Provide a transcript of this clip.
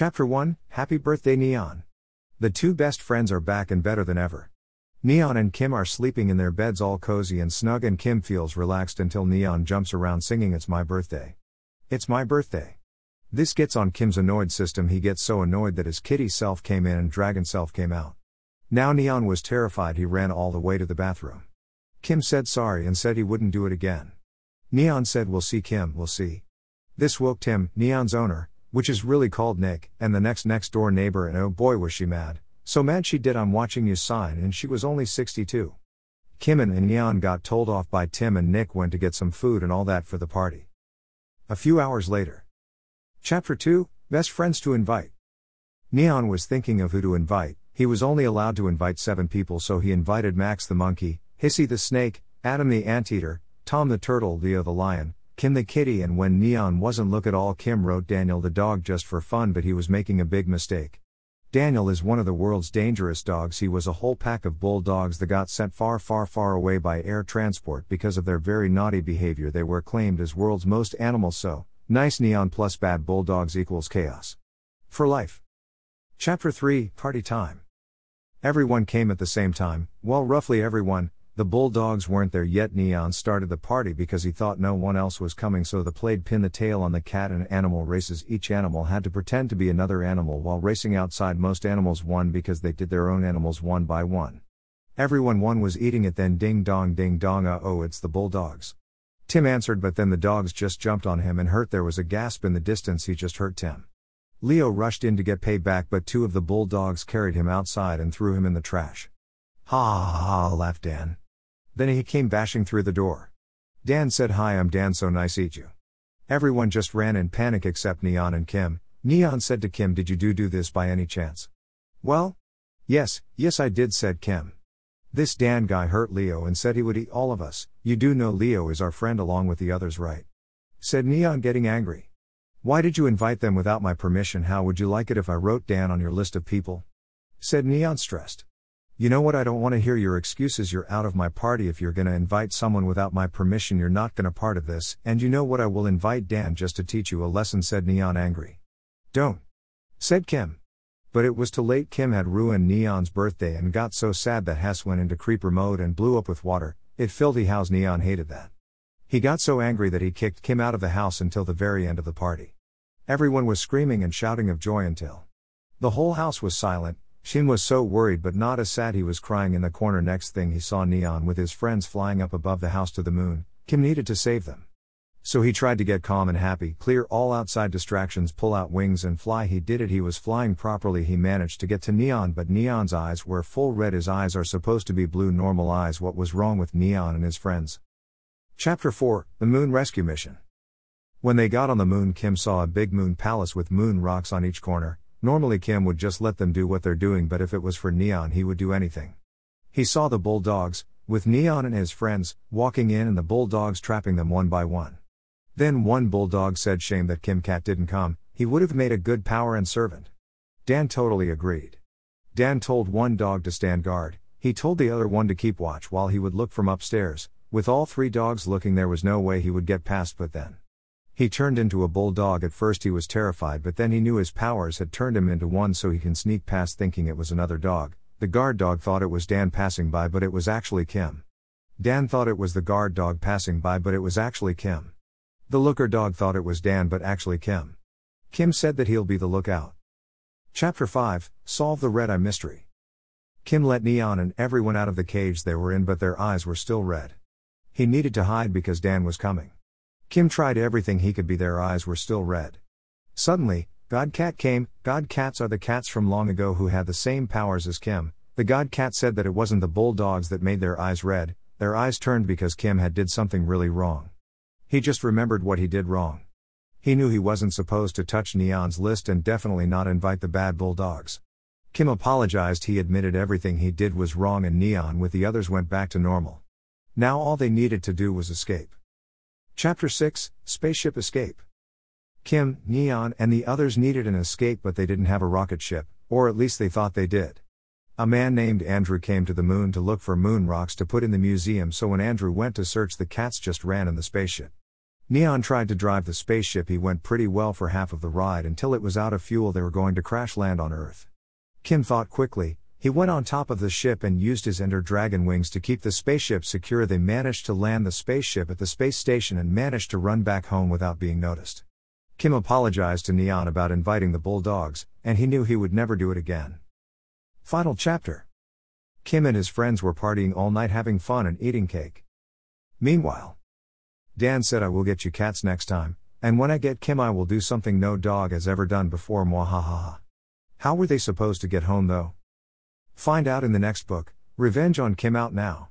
Chapter 1 Happy Birthday Neon. The two best friends are back and better than ever. Neon and Kim are sleeping in their beds all cozy and snug, and Kim feels relaxed until Neon jumps around singing, It's my birthday. It's my birthday. This gets on Kim's annoyed system. He gets so annoyed that his kitty self came in and dragon self came out. Now Neon was terrified, he ran all the way to the bathroom. Kim said sorry and said he wouldn't do it again. Neon said, We'll see, Kim, we'll see. This woke Tim, Neon's owner, which is really called Nick, and the next next door neighbor, and oh boy was she mad. So mad she did I'm watching you sign, and she was only 62. Kim and Neon got told off by Tim and Nick went to get some food and all that for the party. A few hours later. Chapter 2 Best Friends to Invite. Neon was thinking of who to invite, he was only allowed to invite seven people, so he invited Max the monkey, Hissy the snake, Adam the anteater, Tom the turtle, Leo the lion, Kim the kitty, and when Neon wasn't look at all, Kim wrote Daniel the dog just for fun, but he was making a big mistake. Daniel is one of the world's dangerous dogs. He was a whole pack of bulldogs that got sent far, far, far away by air transport because of their very naughty behavior. They were claimed as world's most animals, so nice neon plus bad bulldogs equals chaos. For life. Chapter 3 Party Time. Everyone came at the same time, well, roughly everyone, the Bulldogs weren't there yet. Neon started the party because he thought no one else was coming, so the played pin the tail on the cat and animal races. Each animal had to pretend to be another animal while racing outside. Most animals won because they did their own animals one by one. Everyone one was eating it, then ding dong, ding dong, uh oh, it's the Bulldogs. Tim answered, but then the dogs just jumped on him and hurt. There was a gasp in the distance, he just hurt Tim. Leo rushed in to get payback, but two of the bulldogs carried him outside and threw him in the trash. Ha ha ha, laughed Dan. Then he came bashing through the door. Dan said, Hi, I'm Dan, so nice eat you. Everyone just ran in panic except Neon and Kim. Neon said to Kim, Did you do do this by any chance? Well? Yes, yes, I did, said Kim. This Dan guy hurt Leo and said he would eat all of us. You do know Leo is our friend along with the others, right? Said Neon, getting angry. Why did you invite them without my permission? How would you like it if I wrote Dan on your list of people? Said Neon, stressed. You know what? I don't want to hear your excuses. You're out of my party. If you're gonna invite someone without my permission, you're not gonna part of this. And you know what? I will invite Dan just to teach you a lesson, said Neon angry. Don't. Said Kim. But it was too late. Kim had ruined Neon's birthday and got so sad that Hess went into creeper mode and blew up with water. It filthy house Neon hated that. He got so angry that he kicked Kim out of the house until the very end of the party. Everyone was screaming and shouting of joy until the whole house was silent, Shin was so worried but not as sad he was crying in the corner. Next thing he saw Neon with his friends flying up above the house to the moon. Kim needed to save them. So he tried to get calm and happy, clear all outside distractions, pull out wings and fly. He did it, he was flying properly. He managed to get to Neon, but Neon's eyes were full red. His eyes are supposed to be blue, normal eyes. What was wrong with Neon and his friends? Chapter 4 The Moon Rescue Mission. When they got on the moon, Kim saw a big moon palace with moon rocks on each corner, Normally, Kim would just let them do what they're doing, but if it was for Neon, he would do anything. He saw the bulldogs, with Neon and his friends, walking in and the bulldogs trapping them one by one. Then one bulldog said, Shame that Kim Cat didn't come, he would have made a good power and servant. Dan totally agreed. Dan told one dog to stand guard, he told the other one to keep watch while he would look from upstairs. With all three dogs looking, there was no way he would get past, but then. He turned into a bulldog. At first, he was terrified, but then he knew his powers had turned him into one so he can sneak past thinking it was another dog. The guard dog thought it was Dan passing by, but it was actually Kim. Dan thought it was the guard dog passing by, but it was actually Kim. The looker dog thought it was Dan, but actually Kim. Kim said that he'll be the lookout. Chapter 5 Solve the Red Eye Mystery. Kim let Neon and everyone out of the cage they were in, but their eyes were still red. He needed to hide because Dan was coming. Kim tried everything he could be, their eyes were still red. Suddenly, God Cat came. God Cats are the cats from long ago who had the same powers as Kim. The God Cat said that it wasn't the bulldogs that made their eyes red, their eyes turned because Kim had did something really wrong. He just remembered what he did wrong. He knew he wasn't supposed to touch Neon's list and definitely not invite the bad bulldogs. Kim apologized, he admitted everything he did was wrong, and Neon with the others went back to normal. Now all they needed to do was escape. Chapter 6 Spaceship Escape. Kim, Neon, and the others needed an escape, but they didn't have a rocket ship, or at least they thought they did. A man named Andrew came to the moon to look for moon rocks to put in the museum, so when Andrew went to search, the cats just ran in the spaceship. Neon tried to drive the spaceship. He went pretty well for half of the ride until it was out of fuel. They were going to crash land on Earth. Kim thought quickly. He went on top of the ship and used his Ender Dragon wings to keep the spaceship secure. They managed to land the spaceship at the space station and managed to run back home without being noticed. Kim apologized to Neon about inviting the bulldogs, and he knew he would never do it again. Final chapter Kim and his friends were partying all night having fun and eating cake. Meanwhile, Dan said I will get you cats next time, and when I get Kim I will do something no dog has ever done before mwahaha. How were they supposed to get home though? Find out in the next book, Revenge on Kim out now.